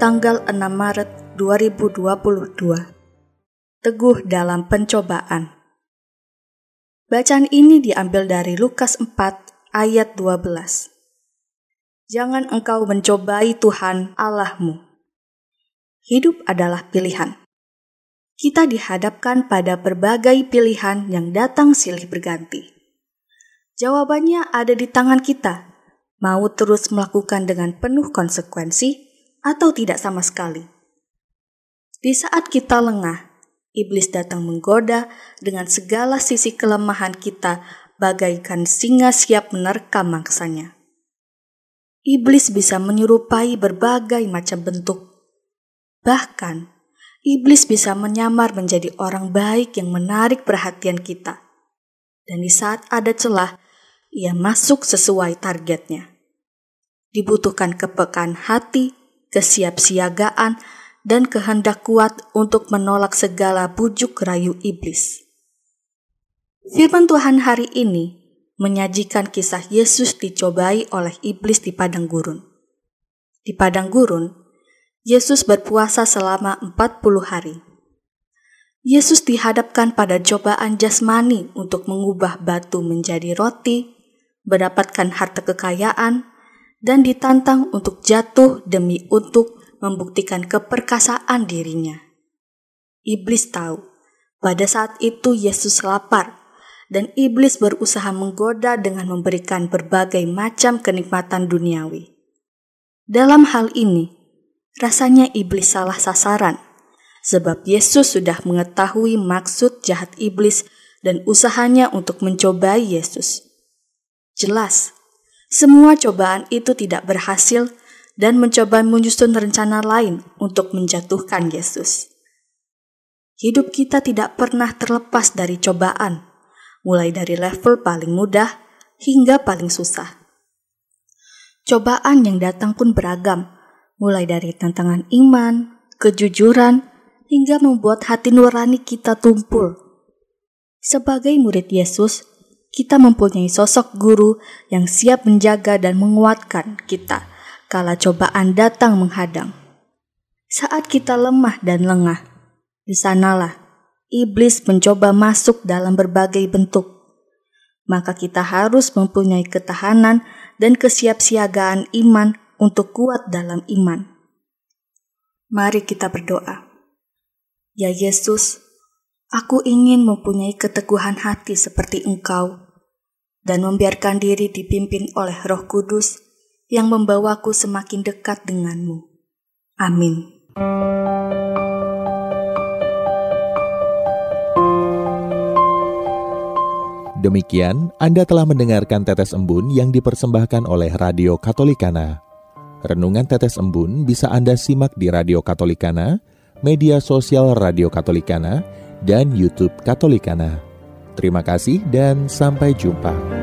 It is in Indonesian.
Tanggal 6 Maret 2022 Teguh dalam pencobaan. Bacaan ini diambil dari Lukas 4 ayat 12 Jangan engkau mencobai Tuhan Allahmu. Hidup adalah pilihan. Kita dihadapkan pada berbagai pilihan yang datang silih berganti. Jawabannya ada di tangan kita, mau terus melakukan dengan penuh konsekuensi atau tidak sama sekali. Di saat kita lengah, iblis datang menggoda dengan segala sisi kelemahan kita bagaikan singa siap menerkam mangsanya. Iblis bisa menyerupai berbagai macam bentuk. Bahkan, iblis bisa menyamar menjadi orang baik yang menarik perhatian kita. Dan di saat ada celah, ia masuk sesuai targetnya dibutuhkan kepekaan hati, kesiapsiagaan, dan kehendak kuat untuk menolak segala bujuk rayu iblis. Firman Tuhan hari ini menyajikan kisah Yesus dicobai oleh iblis di padang gurun. Di padang gurun, Yesus berpuasa selama 40 hari. Yesus dihadapkan pada cobaan jasmani untuk mengubah batu menjadi roti, mendapatkan harta kekayaan, dan ditantang untuk jatuh demi untuk membuktikan keperkasaan dirinya. Iblis tahu pada saat itu Yesus lapar dan iblis berusaha menggoda dengan memberikan berbagai macam kenikmatan duniawi. Dalam hal ini, rasanya iblis salah sasaran, sebab Yesus sudah mengetahui maksud jahat iblis dan usahanya untuk mencobai Yesus. Jelas, semua cobaan itu tidak berhasil dan mencoba menyusun rencana lain untuk menjatuhkan Yesus. Hidup kita tidak pernah terlepas dari cobaan, mulai dari level paling mudah hingga paling susah. Cobaan yang datang pun beragam, mulai dari tantangan iman, kejujuran, hingga membuat hati nurani kita tumpul. Sebagai murid Yesus, kita mempunyai sosok guru yang siap menjaga dan menguatkan kita kala cobaan datang menghadang. Saat kita lemah dan lengah, di sanalah iblis mencoba masuk dalam berbagai bentuk. Maka kita harus mempunyai ketahanan dan kesiapsiagaan iman untuk kuat dalam iman. Mari kita berdoa. Ya Yesus, Aku ingin mempunyai keteguhan hati seperti engkau dan membiarkan diri dipimpin oleh roh kudus yang membawaku semakin dekat denganmu. Amin. Demikian, Anda telah mendengarkan Tetes Embun yang dipersembahkan oleh Radio Katolikana. Renungan Tetes Embun bisa Anda simak di Radio Katolikana, media sosial Radio Katolikana, dan YouTube Katolikana. Terima kasih dan sampai jumpa.